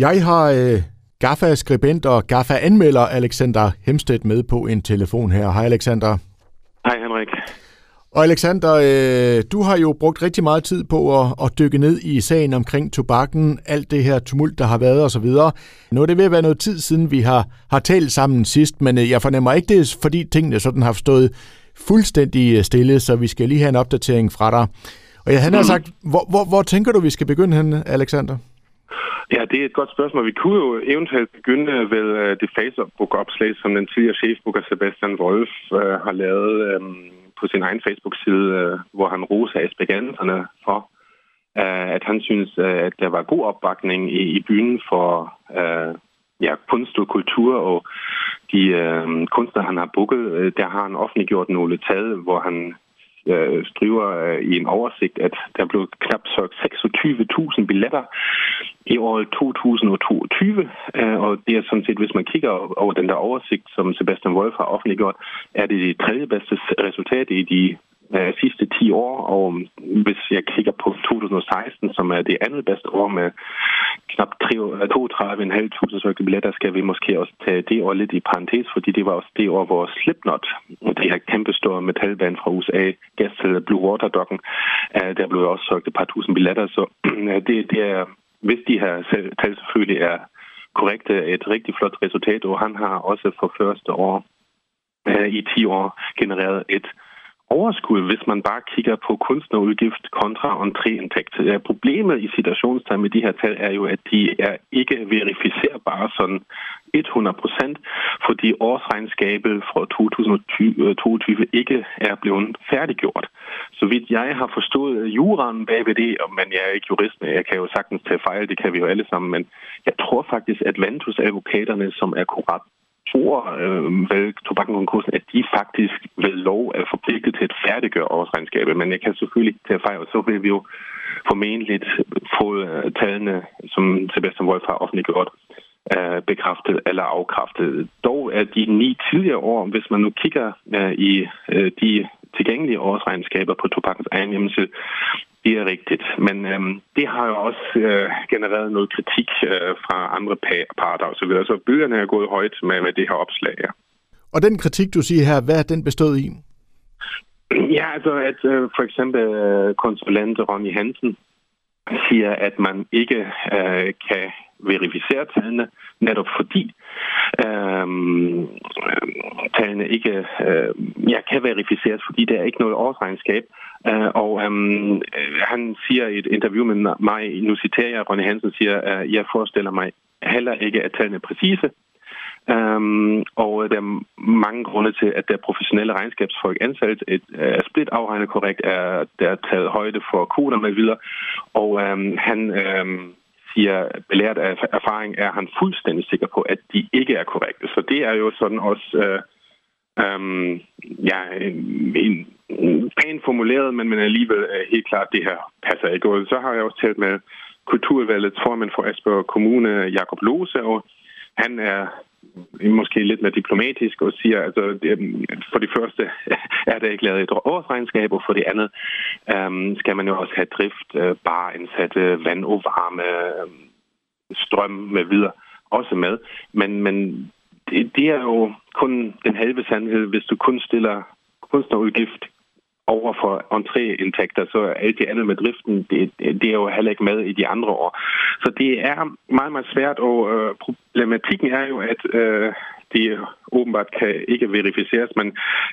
Jeg har øh, GAFA-skribent og GAFA-anmelder Alexander Hemstedt med på en telefon her. Hej Alexander. Hej Henrik. Og Alexander, øh, du har jo brugt rigtig meget tid på at, at dykke ned i sagen omkring tobakken, alt det her tumult, der har været osv. Nu er det ved at være noget tid siden, vi har, har talt sammen sidst, men øh, jeg fornemmer ikke det, fordi tingene sådan har stået fuldstændig øh, stille, så vi skal lige have en opdatering fra dig. Og jeg, han har sagt, hvor, hvor, hvor tænker du, vi skal begynde hen, Alexander? Ja, det er et godt spørgsmål. Vi kunne jo eventuelt begynde ved uh, det Facebook-opslag, som den tidligere chefbooker Sebastian Wolf uh, har lavet um, på sin egen Facebook-side, uh, hvor han roser aspiranterne for, uh, at han synes, uh, at der var god opbakning i, i byen for uh, ja, kunst og kultur, og de uh, kunstnere, han har booket, uh, der har han offentliggjort nogle tal, hvor han øh, skriver øh, i en oversigt, at der blev knap 26.000 billetter i året 2022. Øh, og det er sådan set, hvis man kigger over den der oversigt, som Sebastian Wolf har offentliggjort, er det det tredje bedste resultat i de øh, sidste 10 år, og hvis jeg kigger på 2016, som er det andet bedste år med knap 32.500 øh, solgte billetter, skal vi måske også tage det år lidt i parentes, fordi det var også det år, hvor Slipknot, det her kæmpestore metalband fra USA, gæstede Blue Water Doggen, øh, der blev også solgt et par tusind billetter, så øh, det, det er, hvis de her tal selvfølgelig er korrekte, et rigtig flot resultat, og han har også for første år øh, i 10 år genereret et overskud, hvis man bare kigger på kunstnerudgift kontra entréindtægt. Problemet i situationstegn med de her tal er jo, at de er ikke verificerbare sådan 100 procent, fordi årsregnskabet fra 2022 øh, ikke er blevet færdiggjort. Så vidt jeg har forstået juraen bagved det, men jeg er ikke jurist, jeg kan jo sagtens tage fejl, det kan vi jo alle sammen, men jeg tror faktisk, at Ventus-advokaterne, som er korrekt tror øh, ved tobakkenkonkursen, at de faktisk ved lov er forpligtet til at færdiggøre årsregnskabet. Men jeg kan selvfølgelig tage fejl, og så vil vi jo formentlig få øh, tallene, som Sebastian Wolf har offentliggjort, øh, bekræftet eller afkræftet. Dog er de ni tidligere år, hvis man nu kigger øh, i øh, de tilgængelige årsregnskaber på tobakkens egen hjemmeside, det er rigtigt, men øhm, det har jo også øh, genereret noget kritik øh, fra andre parter osv., så, videre. så bølgerne er gået højt med, med det her opslag. Ja. Og den kritik, du siger her, hvad er den bestået i? Ja, altså at øh, for eksempel øh, konsulent Ronny Hansen siger, at man ikke øh, kan verificere tallene, netop fordi øh, tallene ikke øh, ja, kan verificeres, fordi der er ikke noget årsregnskab. Øh, og øh, han siger i et interview med mig, nu citerer jeg, Ronny Hansen siger, at jeg forestiller mig heller ikke, at tallene er præcise, Øhm, og øh, der er mange grunde til, at der er professionelle regnskabsfolk ansat. Et, øh, er split afregnet korrekt, er der er taget højde for koder med videre. Og øhm, han øhm, siger, belært af erfaring, er han fuldstændig sikker på, at de ikke er korrekte. Så det er jo sådan også Øh, øhm, ja, en, en pænt formuleret, men, men alligevel er helt klart, det her passer ikke. Og så har jeg også talt med kulturvalgets formand for Asper Kommune, Jakob Lose, og han er måske lidt mere diplomatisk og siger, altså for det første er der ikke lavet et årsregnskab, og for det andet um, skal man jo også have drift, øh, uh, bare indsatte vand og varme, um, øhm, strøm med videre også med. Men, men det, det er jo kun den halve sandhed, hvis du kun stiller kunstnerudgift over for entréindtægter, så alt det andet med driften, det, det er jo heller ikke med i de andre år. Så det er meget, meget svært, og øh, problematikken er jo, at øh, de åbenbart kan ikke verificeres, men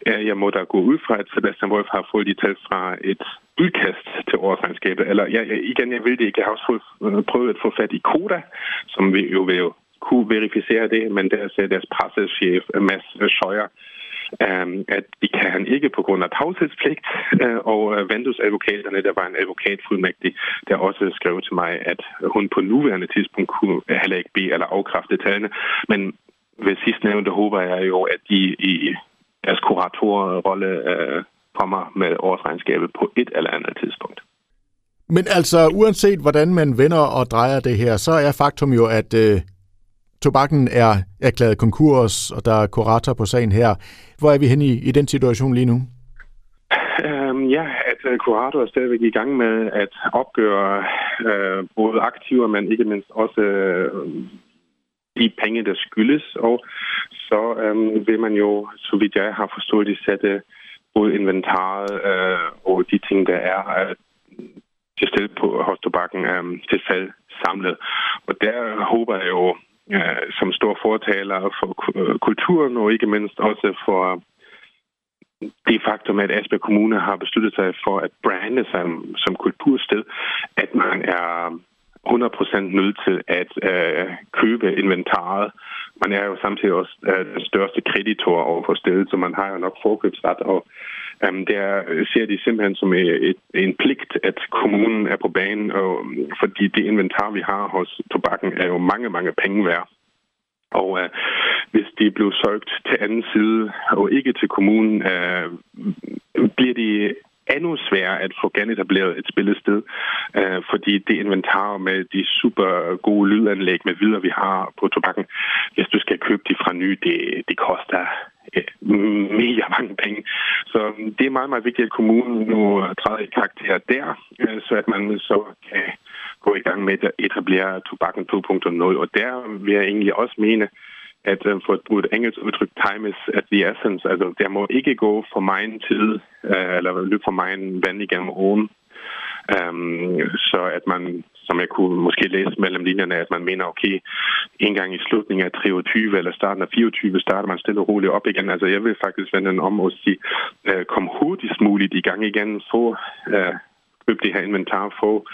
øh, jeg må da gå ud fra, at Sebastian Wolf har fået de tal fra et udkast til årsregnskabet. Eller ja, igen, jeg vil det ikke. Jeg har også fået, øh, prøvet at få fat i Koda, som vi jo vil kunne verificere det, men der er deres pressechef Mads Scheuer, øh, at det kan han ikke på grund af tavshedspligt, øh, og øh, Vandus-advokaterne, der var en advokatfuldmægtig, der også skrev til mig, at hun på nuværende tidspunkt kunne heller ikke bede eller afkræfte tallene, men ved sidstnævnte håber jeg jo, at de i deres kuratorrolle øh, kommer med årsregnskabet på et eller andet tidspunkt. Men altså, uanset hvordan man vender og drejer det her, så er faktum jo, at øh, tobakken er erklæret konkurs, og der er kurator på sagen her. Hvor er vi henne i, i den situation lige nu? Øhm, ja, at uh, kurator er stadigvæk i gang med at opgøre øh, både aktiver, men ikke mindst også øh, de penge, der skyldes, og så øh, vil man jo, så vidt jeg har forstået det, sætte både inventaret øh, og de ting, der er øh, til stede på hos tobakken øh, til salg samlet. Og der håber jeg jo, øh, som stor fortaler for øh, kulturen, og ikke mindst også for det faktum, at Asbjerg Kommune har besluttet sig for at brande sig som kultursted, at man er 100% nødt til at øh, købe inventaret. Man er jo samtidig også øh, den største kreditor over for stedet, så man har jo nok forkøbsret. Og øh, Øhm, der øh, ser de simpelthen som øh, et, en pligt, at kommunen er på banen, og, øh, fordi det inventar, vi har hos tobakken, er jo mange, mange penge værd. Og øh, hvis de blev solgt til anden side og ikke til kommunen, øh, bliver de endnu sværere at få genetableret et spillested, øh, fordi det inventar med de super gode lydanlæg med videre, vi har på tobakken, hvis du skal købe de fra ny, det, det koster øh, mega mange penge. Så mm, det er meget, meget vigtigt, at kommunen nu træder i karakter der, øh, så at man så kan gå i gang med at etablere tobakken 2.0. Og der vil jeg egentlig også mene, at uh, for at bruge et engelsk udtryk, time is at the essence. Altså, der må ikke gå for meget tid, uh, eller løbe for meget vand igennem åen. Um, så at man, som jeg kunne måske læse mellem linjerne, at man mener, okay, en gang i slutningen af 23 eller starten af 24, starter man stille og roligt op igen. Altså jeg vil faktisk vende den om og sige, uh, kom hurtigst muligt i gang igen, få uh, købe det her inventar, få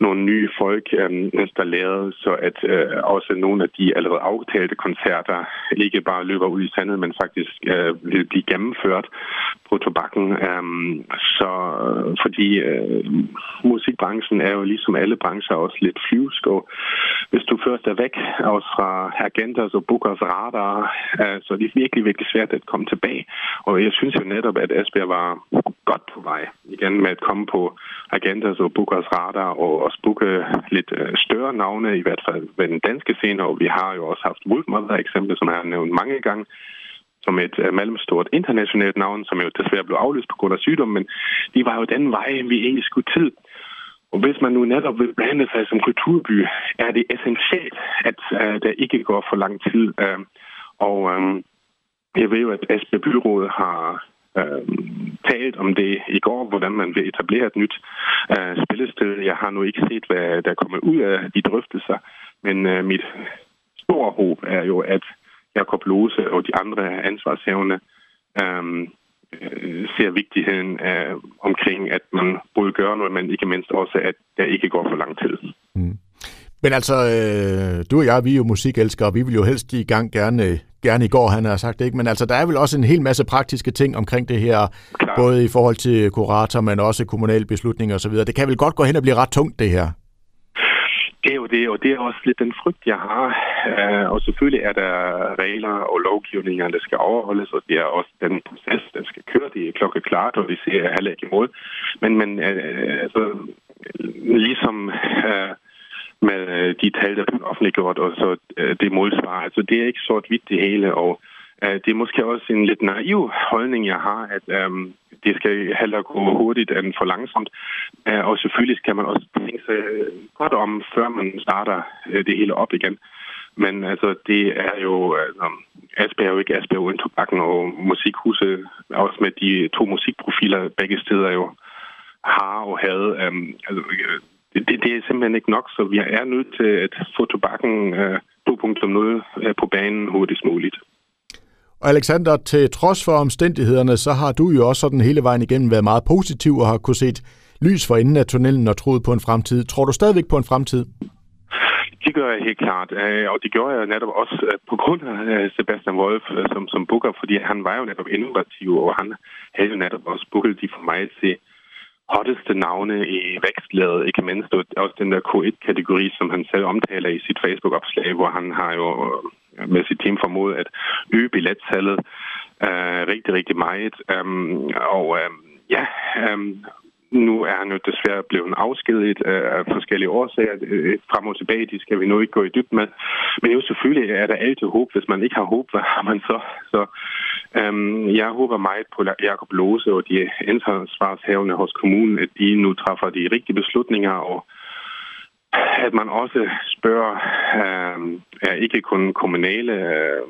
nogle nye folk øhm, installeret, så at øh, også nogle af de allerede aftalte koncerter ikke bare løber ud i sandet, men faktisk øh, vil blive gennemført på tobakken. Øhm, så øh, fordi øh, musikbranchen er jo ligesom alle brancher også lidt flyvsk, og hvis du først er væk også fra Agenters og Bookers radar, øh, så er det virkelig, virkelig svært at komme tilbage. Og jeg synes jo netop, at Esbjerg var godt på vej igen med at komme på agenter, så Bukas radar og også booke lidt øh, større navne, i hvert fald ved den danske scene, og vi har jo også haft Wolfmother eksempel, som jeg har nævnt mange gange, som et øh, mellemstort internationalt navn, som jo desværre blev aflyst på grund af sygdom, men de var jo den vej, vi egentlig skulle til. Og hvis man nu netop vil blande sig som kulturby, er det essentielt, at uh, der ikke går for lang tid. Uh, og um, jeg ved jo, at SB Byrådet har øh, talt om det i går, hvordan man vil etablere et nyt øh, spillested. Jeg har nu ikke set, hvad der kommer ud af de drøftelser, men øh, mit store håb er jo, at Jakob Lose og de andre ansvarshævende øhm, øh, ser vigtigheden øh, omkring, at man både gør noget, men ikke mindst også, at der ikke går for lang tid. Mm. Men altså, øh, du og jeg, vi er jo musikelskere, og vi vil jo helst i gang gerne, gerne i går, han har sagt det, ikke? Men altså, der er vel også en hel masse praktiske ting omkring det her, Klar. både i forhold til kurator, men også kommunale beslutninger osv. Det kan vel godt gå hen og blive ret tungt, det her? Det er jo det, og det er også lidt den frygt, jeg har. Uh, og selvfølgelig er der regler og lovgivninger, der skal overholdes, og det er også den proces, der skal køre. Det er klokkeklart, og vi ser heller ikke imod. Men, men uh, altså, ligesom... Uh, med øh, de tal, der bliver offentliggjort, og så øh, det målsvar. Altså, det er ikke sort-hvidt det hele, og øh, det er måske også en lidt naiv holdning, jeg har, at øhm, det skal heller gå hurtigt end for langsomt. Og selvfølgelig skal man også tænke sig godt om, før man starter det hele op igen. Men altså, det er jo... Altså, Asbjerg er jo ikke Asbjerg uden tobakken, og musikhuset, også med de to musikprofiler begge steder jo har og havde. Øhm, altså, det, det, det er simpelthen ikke nok, så vi er nødt til at få tobakken øh, 2.0 øh, på banen hurtigst muligt. Og Alexander, til trods for omstændighederne, så har du jo også sådan hele vejen igennem været meget positiv og har kunne set lys for enden af tunnelen og troet på en fremtid. Tror du stadigvæk på en fremtid? Det gør jeg helt klart, øh, og det gjorde jeg netop også øh, på grund af øh, Sebastian Wolf som, som booker, fordi han var jo netop innovativ, og han havde jo netop også booket de for mig til hotteste navne i vækstlaget, ikke mindst også den der K1-kategori, som han selv omtaler i sit Facebook-opslag, hvor han har jo øh, med sit team formået at øge billetsalget øh, rigtig, rigtig meget. Øhm, og øh, ja, øh, nu er han jo desværre blevet afskediget af forskellige årsager. Øh, frem og tilbage, de skal vi nu ikke gå i dybden med. Men jo selvfølgelig er der altid håb. Hvis man ikke har håb, hvad har man så? Så øhm, jeg håber meget på Jakob Lose og de ansvarshavende hos kommunen, at de nu træffer de rigtige beslutninger og at man også spørger øh, ikke kun kommunale øh,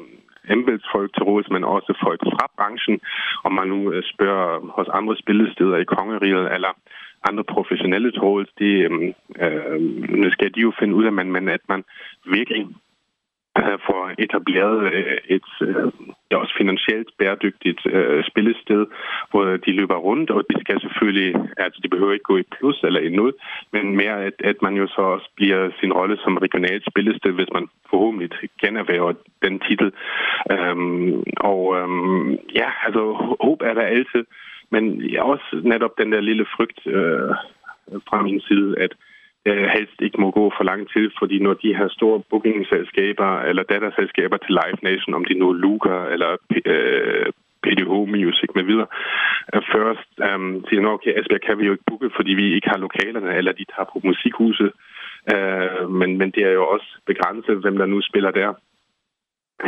embedsfolk til råds, men også folk fra branchen, om man nu øh, spørger hos andre spillesteder i kongeriget, eller andre professionelle til råds, det, øhm, øh, nu skal de jo finde ud af, men at man virkelig får etableret øh, et øh, ja, også finansielt bæredygtigt øh, spillested, hvor de løber rundt, og de skal selvfølgelig, altså de behøver ikke gå i plus eller i nul, men mere at, at man jo så også bliver sin rolle som regionalt spillested, hvis man forhåbentlig generværer den titel. Øhm, og øhm, ja, altså håb er der altid, men også netop den der lille frygt øh, fra min side, at øh, Øh, helst ikke må gå for lang tid, fordi når de her store bookingselskaber eller datterselskaber til Live Nation, om de nu Luca eller øh, PDH Music med videre, først øh, siger, okay, Esbjerg kan vi jo ikke booke, fordi vi ikke har lokalerne, eller de tager på musikhuset, øh, men, men det er jo også begrænset, hvem der nu spiller der.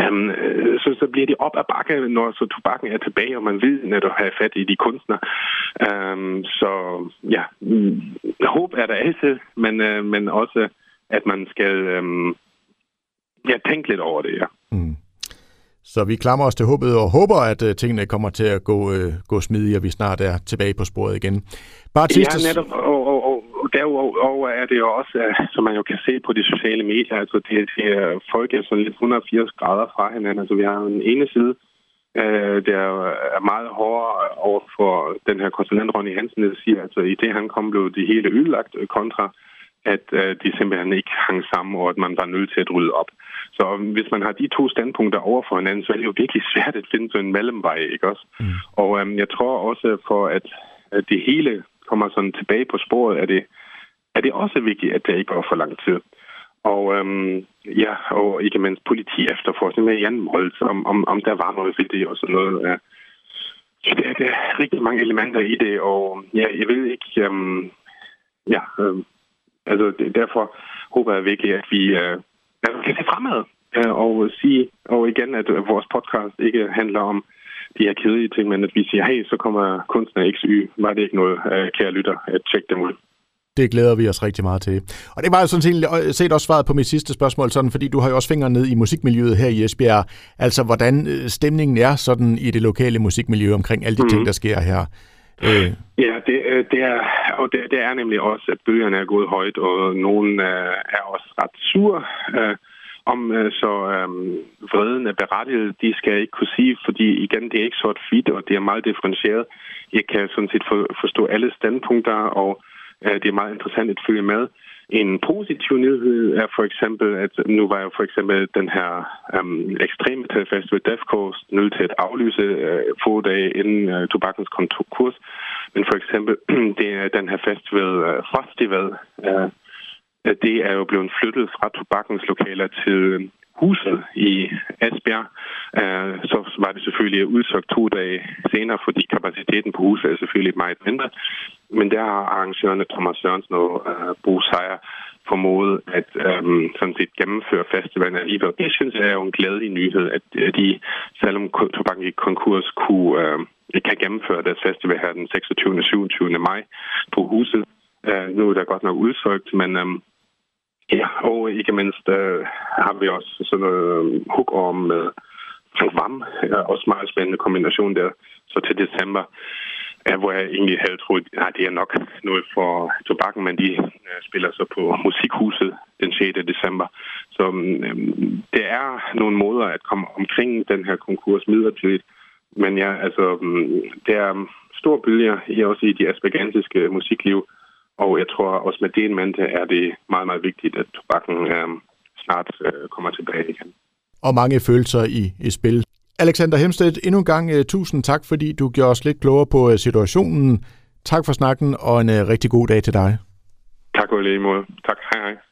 Um, så, så bliver det op ad bakke, når så tobakken er tilbage, og man ved netop have fat i de kunstnere. Um, så ja, håb er der altid, men, uh, men også, at man skal um, ja, tænke lidt over det, ja. Mm. Så vi klamrer os til håbet og håber, at uh, tingene kommer til at gå, gå smidigt, og vi snart er tilbage på sporet igen. Bare ja, netop, og, og, derudover er det jo også, øh, som man jo kan se på de sociale medier, altså det, det er folk er sådan lidt 180 grader fra hinanden. Altså vi har en ene side, øh, der er meget hårdere over for den her konsulent Ronny Hansen, der siger, altså i det han kom, blev det hele ødelagt kontra, at øh, de simpelthen ikke hang sammen, og at man var nødt til at rydde op. Så hvis man har de to standpunkter over for hinanden, så er det jo virkelig svært at finde sådan en mellemvej, ikke også? Mm. Og øh, jeg tror også for, at, at det hele kommer sådan tilbage på sporet, er det, er det også vigtigt, at det ikke går for lang tid. Og øhm, ja, og ikke mindst politi efterforskning med Jan Molds, om, om, om der var noget ved det og sådan noget. Ja. Så der, der er rigtig mange elementer i det, og ja, jeg ved ikke, øhm, ja, øhm, altså derfor håber jeg virkelig, at vi øh, kan se fremad øh, og sige, og igen, at vores podcast ikke handler om de her kedelige ting, men at vi siger, hey, så kommer kunstner XY, var det ikke noget, øh, kære lytter, at tjekke dem ud. Det glæder vi os rigtig meget til. Og det var jo sådan set, set også svaret på mit sidste spørgsmål, sådan, fordi du har jo også fingre ned i musikmiljøet her i Esbjerg. Altså, hvordan øh, stemningen er sådan i det lokale musikmiljø omkring alle de mm. ting, der sker her. Øh. Ja, det, øh, det, er, og det, det er nemlig også, at bøgerne er gået højt, og nogen er også ret sur. Om så øhm, vreden er berettiget, de skal jeg ikke kunne sige, fordi igen, det er ikke sort fit, og det er meget differentieret. Jeg kan sådan set for, forstå alle standpunkter, og Øh, Øh, det er meget interessant at følge med. En positiv nyhed er for eksempel, at nu var jo for eksempel den her øhm, ekstreme festival Death Coast nødt til at aflyse øh, få dage inden øh, tobakkens konkurs. Men for eksempel det er den her festival øh, Festival, øh, det er jo blevet flyttet fra tobakkens lokaler til huset i Esbjerg, øh, så var det selvfølgelig udsøgt to dage senere, fordi kapaciteten på huset er selvfølgelig meget mindre. Men der har arrangørerne Thomas Sørensen og øh, Bo Seier formået at øh, sådan set gennemføre festivalen alligevel. Det synes jeg er jo en glædelig nyhed, at øh, de, selvom tobakken gik konkurs, kunne, øh, kan gennemføre deres festival her den 26. og 27. maj på huset. Øh, nu er der godt nok udsolgt, men um, Ja, og ikke mindst øh, har vi også sådan noget øh, hook om med Frank Vam. Ja, også meget spændende kombination der. Så til december, ja, hvor jeg egentlig havde troet, at det er nok noget for tobakken, men de øh, spiller så på Musikhuset den 6. december. Så mm, øh, det er nogle måder at komme omkring den her konkurs midlertidigt. Men ja, altså, øh, det er store bølger i også i de aspergantiske musikliv, og jeg tror også med det en mente er det meget, meget vigtigt, at tobakken øh, snart øh, kommer tilbage igen. Og mange følelser i, i spil. Alexander Hemstedt, endnu en gang uh, tusind tak, fordi du gjorde os lidt klogere på uh, situationen. Tak for snakken, og en uh, rigtig god dag til dig. Tak og lige måde. Tak. Hej hej.